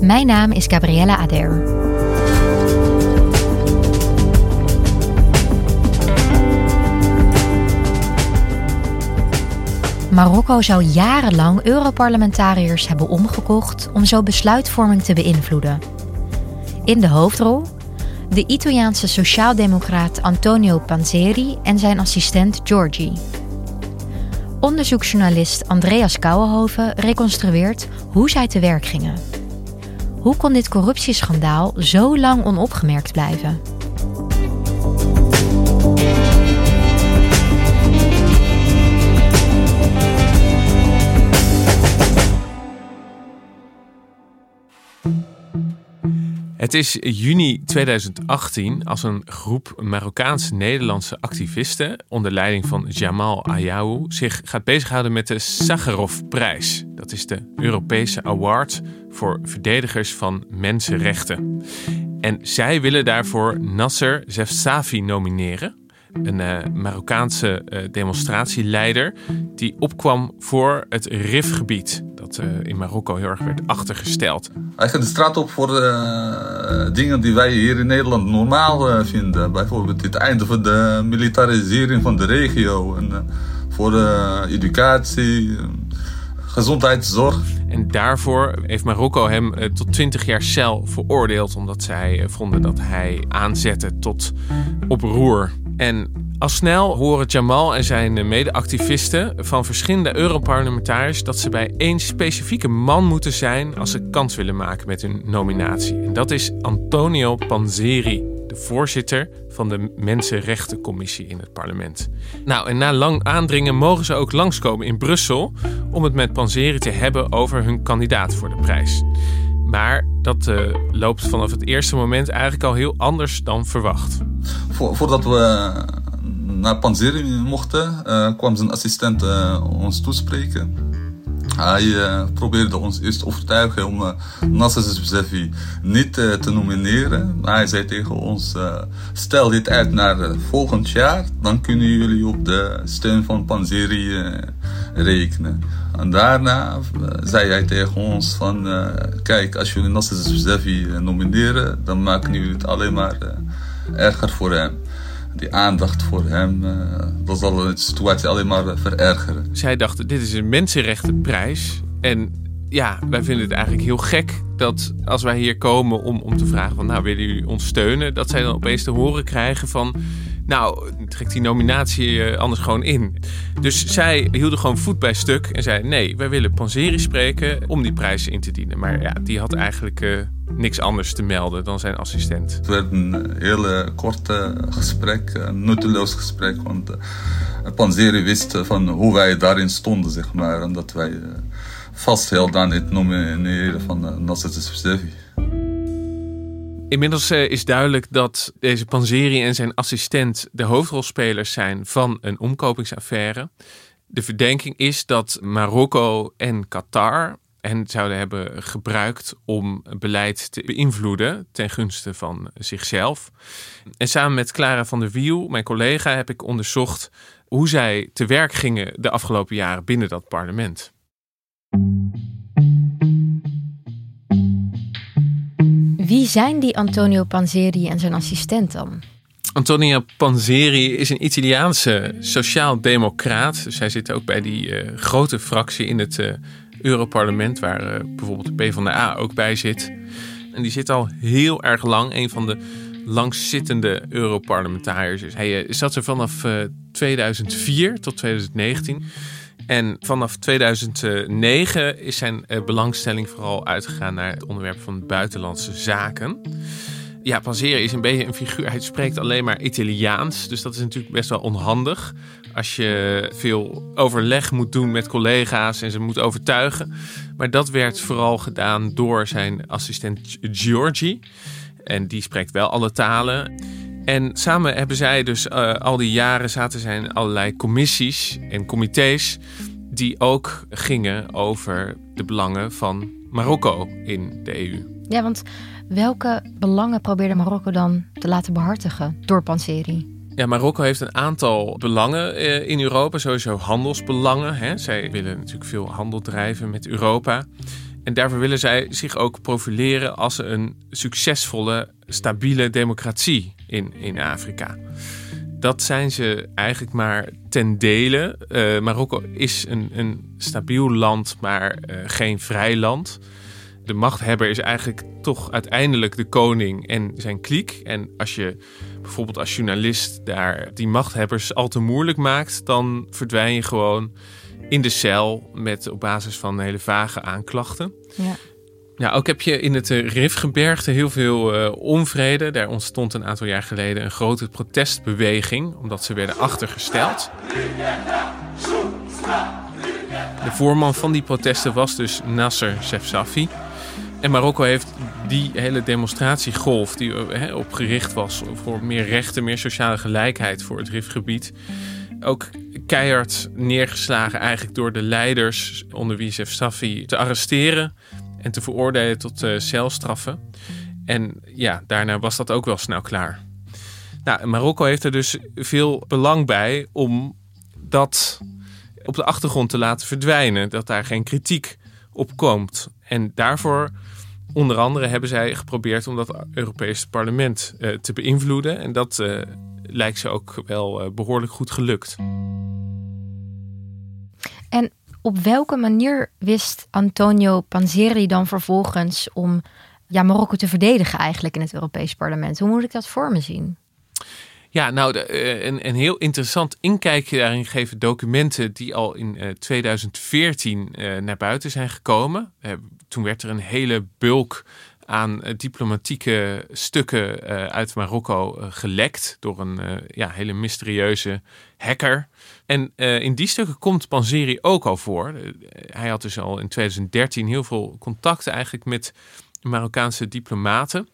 Mijn naam is Gabriella Ader. Marokko zou jarenlang Europarlementariërs hebben omgekocht om zo besluitvorming te beïnvloeden. In de hoofdrol de Italiaanse sociaaldemocraat Antonio Panzeri en zijn assistent Giorgi. Onderzoeksjournalist Andreas Kouwenhoven reconstrueert hoe zij te werk gingen. Hoe kon dit corruptieschandaal zo lang onopgemerkt blijven? Het is juni 2018 als een groep Marokkaans-Nederlandse activisten onder leiding van Jamal Ayaou zich gaat bezighouden met de Sakharov-prijs. Dat is de Europese award voor verdedigers van mensenrechten. En zij willen daarvoor Nasser Zefsafi nomineren een uh, Marokkaanse uh, demonstratieleider die opkwam voor het RIF-gebied, dat uh, in Marokko heel erg werd achtergesteld. Hij gaat de straat op voor dingen die wij hier in Nederland normaal vinden. Bijvoorbeeld het einde van de militarisering van de regio en voor educatie, gezondheidszorg. En daarvoor heeft Marokko hem tot 20 jaar cel veroordeeld, omdat zij vonden dat hij aanzette tot oproer. En al snel horen Jamal en zijn medeactivisten van verschillende Europarlementariërs dat ze bij één specifieke man moeten zijn als ze kans willen maken met hun nominatie. En dat is Antonio Panzeri, de voorzitter van de Mensenrechtencommissie in het parlement. Nou, en na lang aandringen mogen ze ook langskomen in Brussel om het met Panzeri te hebben over hun kandidaat voor de prijs. Maar dat uh, loopt vanaf het eerste moment eigenlijk al heel anders dan verwacht. voordat we naar Panzeri mochten, uh, kwam zijn assistent uh, ons toespreken. Hij uh, probeerde ons eerst te overtuigen om uh, Nasser niet uh, te nomineren. Hij zei tegen ons, stel dit uit naar volgend jaar. Dan kunnen jullie op de steun van Panzeri rekenen. En daarna zei hij tegen ons van, kijk, als jullie Nasser Zefzefi nomineren, dan maken jullie het alleen maar erger voor hem die aandacht voor hem, uh, dat zal de situatie alleen maar verergeren. Zij dachten, dit is een mensenrechtenprijs. En ja, wij vinden het eigenlijk heel gek dat als wij hier komen om, om te vragen van, nou, willen jullie ons steunen? Dat zij dan opeens te horen krijgen van, nou, trek die nominatie eh, anders gewoon in. Dus zij hielden gewoon voet bij stuk en zei, nee, wij willen Panzeri spreken om die prijs in te dienen. Maar ja, die had eigenlijk... Uh, niks anders te melden dan zijn assistent. Het werd een hele korte gesprek, een nutteloos gesprek. Want uh, Panzeri wist van hoe wij daarin stonden, zeg maar. En dat wij uh, vasthielden aan het nomineren van Nasser Sefi. Inmiddels is duidelijk dat deze Panzeri en zijn assistent de hoofdrolspelers zijn van een omkopingsaffaire. De verdenking is dat Marokko en Qatar en zouden hebben gebruikt om beleid te beïnvloeden ten gunste van zichzelf. En samen met Clara van der Wiel, mijn collega, heb ik onderzocht hoe zij te werk gingen de afgelopen jaren binnen dat parlement. Zijn die Antonio Panzeri en zijn assistent dan? Antonio Panzeri is een Italiaanse sociaal-democraat. Dus hij zit ook bij die uh, grote fractie in het uh, Europarlement, waar uh, bijvoorbeeld de PvdA ook bij zit. En die zit al heel erg lang. Een van de langzittende Europarlementariërs is. Hij zat er vanaf 2004 tot 2019. En vanaf 2009 is zijn belangstelling vooral uitgegaan naar het onderwerp van buitenlandse zaken. Ja, Panzeri is een beetje een figuur. Hij spreekt alleen maar Italiaans. Dus dat is natuurlijk best wel onhandig. Als je veel overleg moet doen met collega's en ze moet overtuigen. Maar dat werd vooral gedaan door zijn assistent Giorgi. En die spreekt wel alle talen. En samen hebben zij dus uh, al die jaren zaten zijn allerlei commissies en comité's die ook gingen over de belangen van Marokko in de EU. Ja, want welke belangen probeerde Marokko dan te laten behartigen door Panseri? Ja, Marokko heeft een aantal belangen eh, in Europa, sowieso handelsbelangen. Hè. Zij willen natuurlijk veel handel drijven met Europa. En daarvoor willen zij zich ook profileren als een succesvolle, stabiele democratie in, in Afrika. Dat zijn ze eigenlijk maar ten dele. Uh, Marokko is een, een stabiel land, maar uh, geen vrij land. De machthebber is eigenlijk toch uiteindelijk de koning en zijn kliek. En als je bijvoorbeeld als journalist daar die machthebbers al te moeilijk maakt, dan verdwijn je gewoon in de cel met op basis van hele vage aanklachten. Ja. Ja, ook heb je in het eh, Rifgebergte heel veel uh, onvrede. Daar ontstond een aantal jaar geleden een grote protestbeweging, omdat ze werden achtergesteld. De voorman van die protesten was dus Nasser Sefsafi. En Marokko heeft die hele demonstratiegolf die he, op gericht was voor meer rechten, meer sociale gelijkheid voor het Rifgebied. Ook keihard neergeslagen eigenlijk door de leiders onder wie Zef Safi te arresteren en te veroordelen tot uh, celstraffen. En ja, daarna was dat ook wel snel klaar. Nou, Marokko heeft er dus veel belang bij om dat op de achtergrond te laten verdwijnen. Dat daar geen kritiek op komt. En daarvoor Onder andere hebben zij geprobeerd om dat Europese parlement uh, te beïnvloeden. En dat uh, lijkt ze ook wel behoorlijk goed gelukt. En op welke manier wist Antonio Panzeri dan vervolgens om Marokko te verdedigen eigenlijk in het Europese parlement? Hoe moet ik dat voor me zien? Ja, nou, de, een, een heel interessant inkijkje daarin geven documenten die al in 2014 naar buiten zijn gekomen toen werd er een hele bulk aan diplomatieke stukken uit Marokko gelekt door een ja, hele mysterieuze hacker. En in die stukken komt Panzeri ook al voor. hij had dus al in 2013 heel veel contacten eigenlijk met Marokkaanse diplomaten.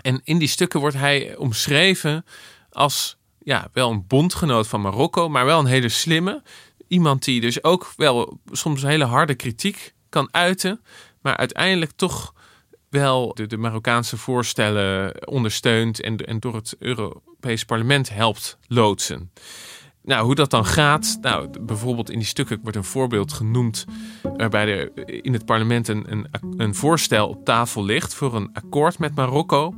En in die stukken wordt hij omschreven als ja, wel een bondgenoot van Marokko, maar wel een hele slimme. Iemand die dus ook wel soms hele harde kritiek kan uiten, maar uiteindelijk toch wel de, de Marokkaanse voorstellen ondersteunt en, en door het Europees Parlement helpt loodsen. Nou, hoe dat dan gaat. Nou, bijvoorbeeld in die stukken wordt een voorbeeld genoemd. waarbij er in het parlement een, een, een, voorstel op tafel ligt. voor een akkoord met Marokko.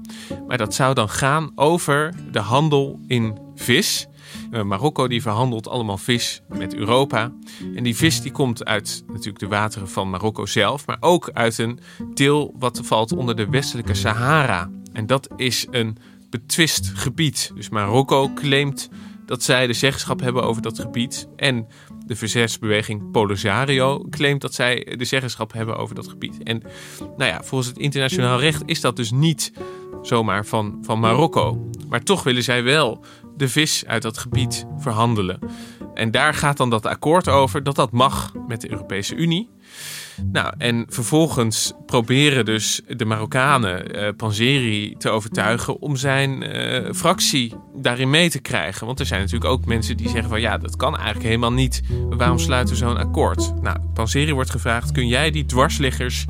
Maar dat zou dan gaan over de handel in vis. Uh, Marokko die verhandelt allemaal vis met Europa. En die vis die komt uit natuurlijk de wateren van Marokko zelf, maar ook uit een deel wat valt onder de westelijke Sahara. En dat is een betwist gebied. Dus Marokko claimt dat zij de zeggenschap hebben over dat gebied. En de verzetsbeweging Polisario claimt dat zij de zeggenschap hebben over dat gebied. En nou ja, volgens het internationaal recht is dat dus niet zomaar van, van Marokko. Maar toch willen zij wel de vis uit dat gebied verhandelen. En daar gaat dan dat akkoord over dat dat mag met de Europese Unie. Nou, en vervolgens proberen dus de Marokkanen uh, Panzeri te overtuigen om zijn uh, fractie daarin mee te krijgen. Want er zijn natuurlijk ook mensen die zeggen van ja, dat kan eigenlijk helemaal niet. Waarom sluiten we zo'n akkoord? Nou, Panzeri wordt gevraagd, kun jij die dwarsliggers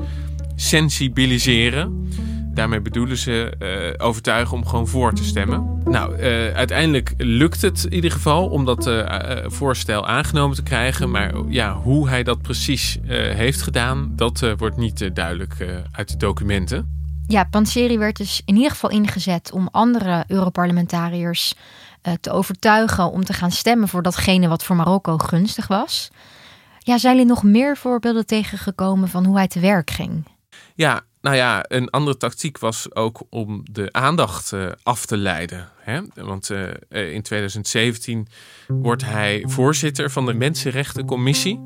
sensibiliseren? Daarmee bedoelen ze uh, overtuigen om gewoon voor te stemmen. Nou, uh, uiteindelijk lukt het in ieder geval om dat uh, voorstel aangenomen te krijgen. Maar ja, hoe hij dat precies heeft gedaan, dat wordt niet duidelijk uit de documenten. Ja, Panseri werd dus in ieder geval ingezet om andere Europarlementariërs te overtuigen om te gaan stemmen voor datgene wat voor Marokko gunstig was. Ja, zijn jullie nog meer voorbeelden tegengekomen van hoe hij te werk ging? Ja, nou ja, een andere tactiek was ook om de aandacht uh, af te leiden. Hè? Want uh, in 2017 wordt hij voorzitter van de Mensenrechtencommissie.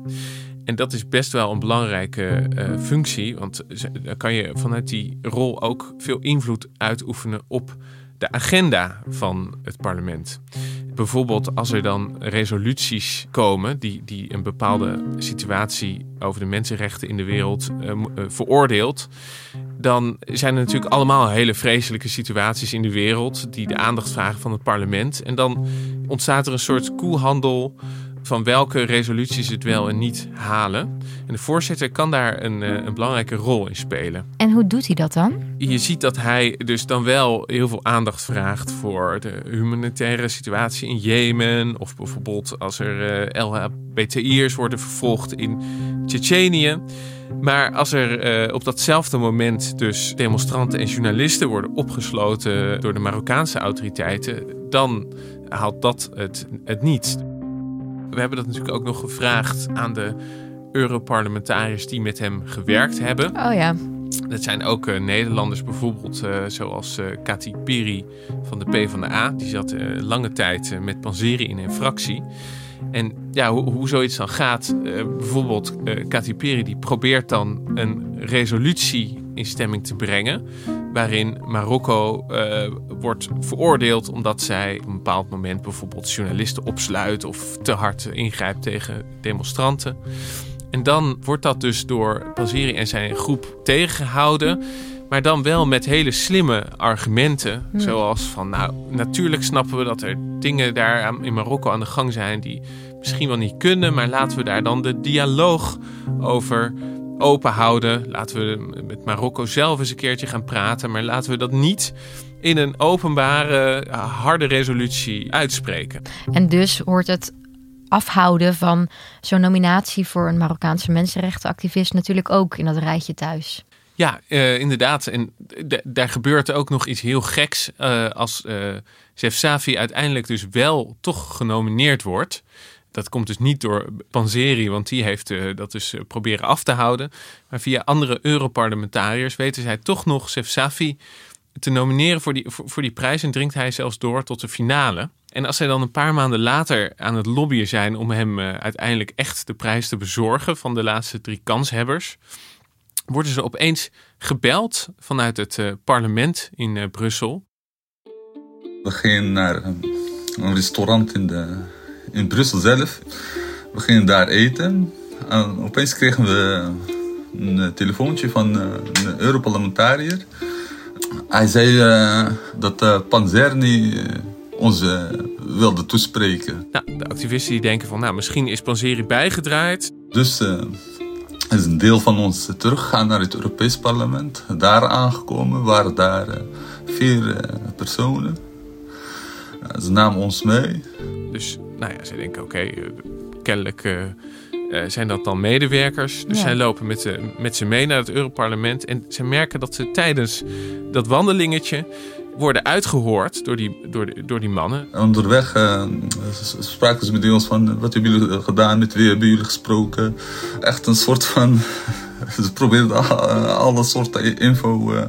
En dat is best wel een belangrijke functie, want dan kan je vanuit die rol ook veel invloed uitoefenen op de agenda van het parlement. Bijvoorbeeld als er dan resoluties komen die, die een bepaalde situatie over de mensenrechten in de wereld uh, veroordeelt. Dan zijn er natuurlijk allemaal hele vreselijke situaties in de wereld die de aandacht vragen van het parlement. En dan ontstaat er een soort koelhandel van welke resoluties het wel en niet halen. En de voorzitter kan daar een, eh, een, belangrijke rol in spelen. En hoe doet hij dat dan? Je ziet dat hij dus dan wel heel veel aandacht vraagt voor de humanitaire situatie in Jemen. Of bijvoorbeeld als er uh, LHBTI'ers worden vervolgd in Tsjetsjenië. Maar als er uh, op datzelfde moment dus demonstranten en journalisten worden opgesloten door de Marokkaanse autoriteiten, dan haalt dat het, het niet. We hebben dat natuurlijk ook nog gevraagd aan de Europarlementariërs die met hem gewerkt hebben. Oh ja. Dat zijn ook uh, Nederlanders bijvoorbeeld, uh, zoals uh, Kati Piri van de PvdA. Die zat lange tijd met Panzeri in een fractie. En ja, hoe, hoe zoiets dan gaat, bijvoorbeeld Kati Piri die probeert dan een resolutie in stemming te brengen waarin Marokko uh, wordt veroordeeld omdat zij op een bepaald moment bijvoorbeeld journalisten opsluit of te hard ingrijpt tegen demonstranten. En dan wordt dat dus door Paziri en zijn groep tegengehouden. Maar dan wel met hele slimme argumenten. Hmm. Zoals van, nou, natuurlijk snappen we dat er dingen daar in Marokko aan de gang zijn die misschien wel niet kunnen. Maar laten we daar dan de dialoog over open houden. Laten we met Marokko zelf eens een keertje gaan praten. Maar laten we dat niet in een openbare, harde resolutie uitspreken. En dus hoort het afhouden van zo'n nominatie voor een Marokkaanse mensenrechtenactivist natuurlijk ook in dat rijtje thuis. Ja, uh, inderdaad. En daar gebeurt ook nog iets heel geks uh, als uh, Zef Safi uiteindelijk dus wel toch genomineerd wordt. Dat komt dus niet door Panzeri, want die heeft uh, dat dus proberen af te houden. Maar via andere Europarlementariërs weten zij toch nog Sef Safi te nomineren voor die, voor, die prijs. En dringt hij zelfs door tot de finale. En als zij dan een paar maanden later aan het lobbyen zijn om hem uh, uiteindelijk echt de prijs te bezorgen van de laatste drie kanshebbers, worden ze opeens gebeld vanuit het parlement in Brussel. We gingen naar een restaurant in, de, in Brussel zelf. We gingen daar eten. En opeens kregen we een telefoontje van een Europarlementariër. Hij zei dat Panzerni ons uh, wilde toespreken. Nou, de activisten die denken van, nou, misschien is Panzeri bijgedraaid. Dus uh, is een deel van ons teruggegaan naar het Europees Parlement. Daar aangekomen waren daar uh, vier personen. ze namen ons mee. Dus, nou ja, ze denken, oké, okay, kennelijk... zijn dat dan medewerkers. Dus ja. zij lopen met, met ze mee naar het Europarlement. En ze merken dat ze tijdens dat wandelingetje worden uitgehoord door die, door, door die mannen. Onderweg uh, spraken ze met ons van wat hebben jullie gedaan, met wie hebben jullie gesproken. Echt een soort van, ze probeerden alle soorten info uh,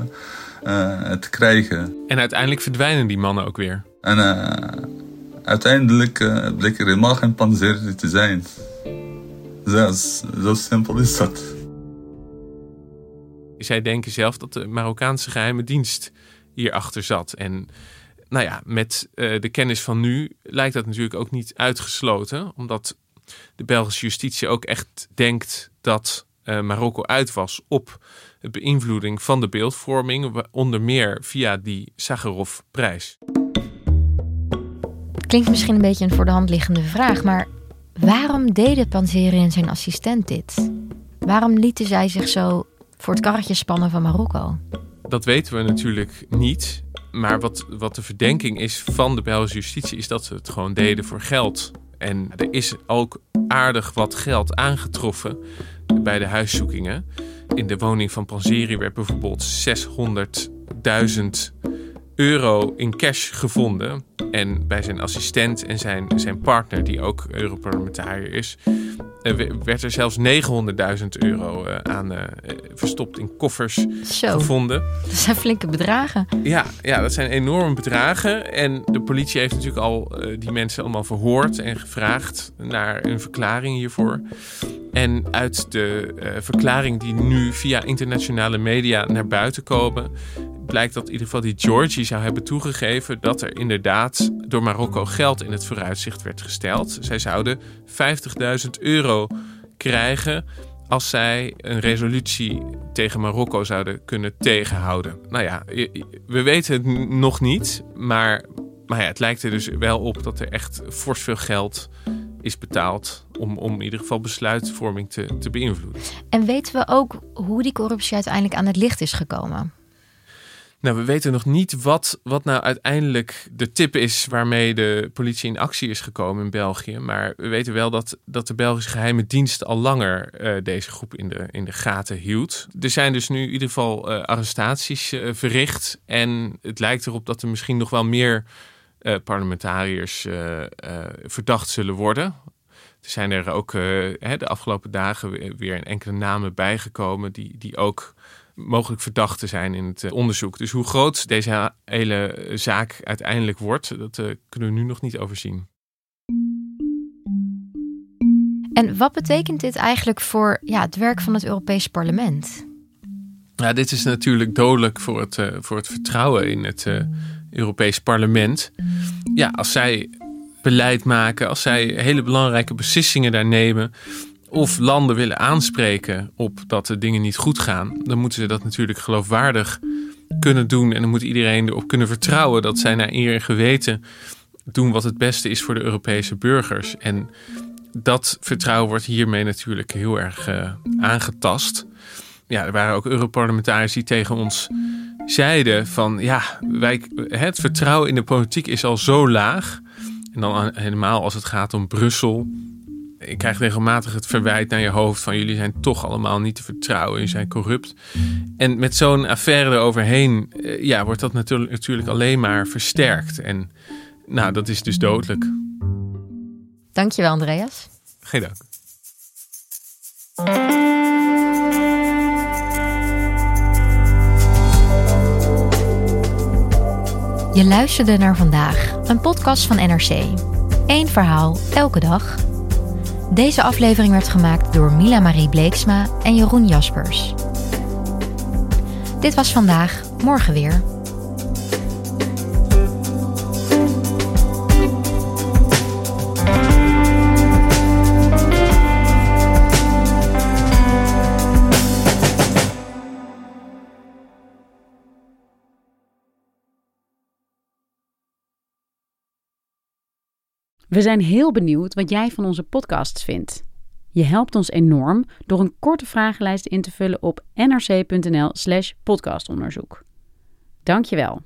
uh, te krijgen. En uiteindelijk verdwijnen die mannen ook weer. En uiteindelijk bleek er helemaal geen panzer te zijn. Zo, zo simpel is dat. Zij denken zelf dat de Marokkaanse geheime dienst hierachter zat. En nou ja, met uh, de kennis van nu lijkt dat natuurlijk ook niet uitgesloten, omdat de Belgische justitie ook echt denkt dat uh, Marokko uit was op de beïnvloeding van de beeldvorming, onder meer via die Sakharov-prijs. Klinkt misschien een beetje een voor de hand liggende vraag, maar waarom deden Panzeri en zijn assistent dit? Waarom lieten zij zich zo voor het karretje spannen van Marokko? Dat weten we natuurlijk niet. Maar wat, wat de verdenking is van de Belgische justitie is dat ze het gewoon deden voor geld. En er is ook aardig wat geld aangetroffen bij de huiszoekingen. In de woning van Panzeri werd bijvoorbeeld 600.000 euro in cash gevonden. En bij zijn assistent en zijn, zijn partner, die ook Europarlementariër is, werd er zelfs 900.000 euro aan verstopt in koffers Zo. gevonden. Dat zijn flinke bedragen. Ja, ja, dat zijn enorme bedragen. En de politie heeft natuurlijk al die mensen allemaal verhoord en gevraagd naar een verklaring hiervoor. En uit de verklaring die nu via internationale media naar buiten komen, blijkt dat in ieder geval die Georgie zou hebben toegegeven dat er inderdaad door Marokko geld in het vooruitzicht werd gesteld. Zij zouden 50.000 euro krijgen als zij een resolutie tegen Marokko zouden kunnen tegenhouden. Nou ja, we weten het nog niet, maar, maar ja, het lijkt er dus wel op dat er echt fors veel geld is betaald om, om in ieder geval besluitvorming te, te beïnvloeden. En weten we ook hoe die corruptie uiteindelijk aan het licht is gekomen? Nou, we weten nog niet wat, wat nou uiteindelijk de tip is waarmee de politie in actie is gekomen in België. Maar we weten wel dat, dat de Belgische geheime dienst al langer uh, deze groep in de, in de gaten hield. Er zijn dus nu in ieder geval uh, arrestaties uh, verricht. En het lijkt erop dat er misschien nog wel meer parlementariërs verdacht zullen worden. Er zijn er ook de afgelopen dagen weer een enkele namen bijgekomen die, die ook mogelijk verdachten zijn in het eh, onderzoek. Dus hoe groot deze hele zaak uiteindelijk wordt, dat uh, kunnen we nu nog niet overzien. En wat betekent dit eigenlijk voor ja, het werk van het Europees Parlement? Ja, dit is natuurlijk dodelijk voor het, uh, voor het vertrouwen in het uh, Europees Parlement. Ja, als zij beleid maken, als zij hele belangrijke beslissingen daar nemen, of landen willen aanspreken op dat de dingen niet goed gaan, dan moeten ze dat natuurlijk geloofwaardig kunnen doen. En dan moet iedereen erop kunnen vertrouwen dat zij naar eer en geweten doen wat het beste is voor de Europese burgers. En dat vertrouwen wordt hiermee natuurlijk heel erg uh, aangetast. Ja, er waren ook Europarlementariërs die tegen ons zeiden van ja, wij, het vertrouwen in de politiek is al zo laag. En dan helemaal als het gaat om Brussel ik krijg regelmatig het verwijt naar je hoofd van jullie zijn toch allemaal niet te vertrouwen, jullie zijn corrupt. En met zo'n affaire eroverheen, eh, ja, wordt dat natuurlijk, natuurlijk alleen maar versterkt. En nou, dat is dus dodelijk. Dankjewel, Andreas. Geen dank. Je luisterde naar vandaag, een podcast van NRC. Eén verhaal, elke dag. Deze aflevering werd gemaakt door Mila Marie Bleeksma en Jeroen Jaspers. Dit was vandaag, morgen weer. We zijn heel benieuwd wat jij van onze podcasts vindt. Je helpt ons enorm door een korte vragenlijst in te vullen op nrc.nl/slash podcastonderzoek. Dankjewel.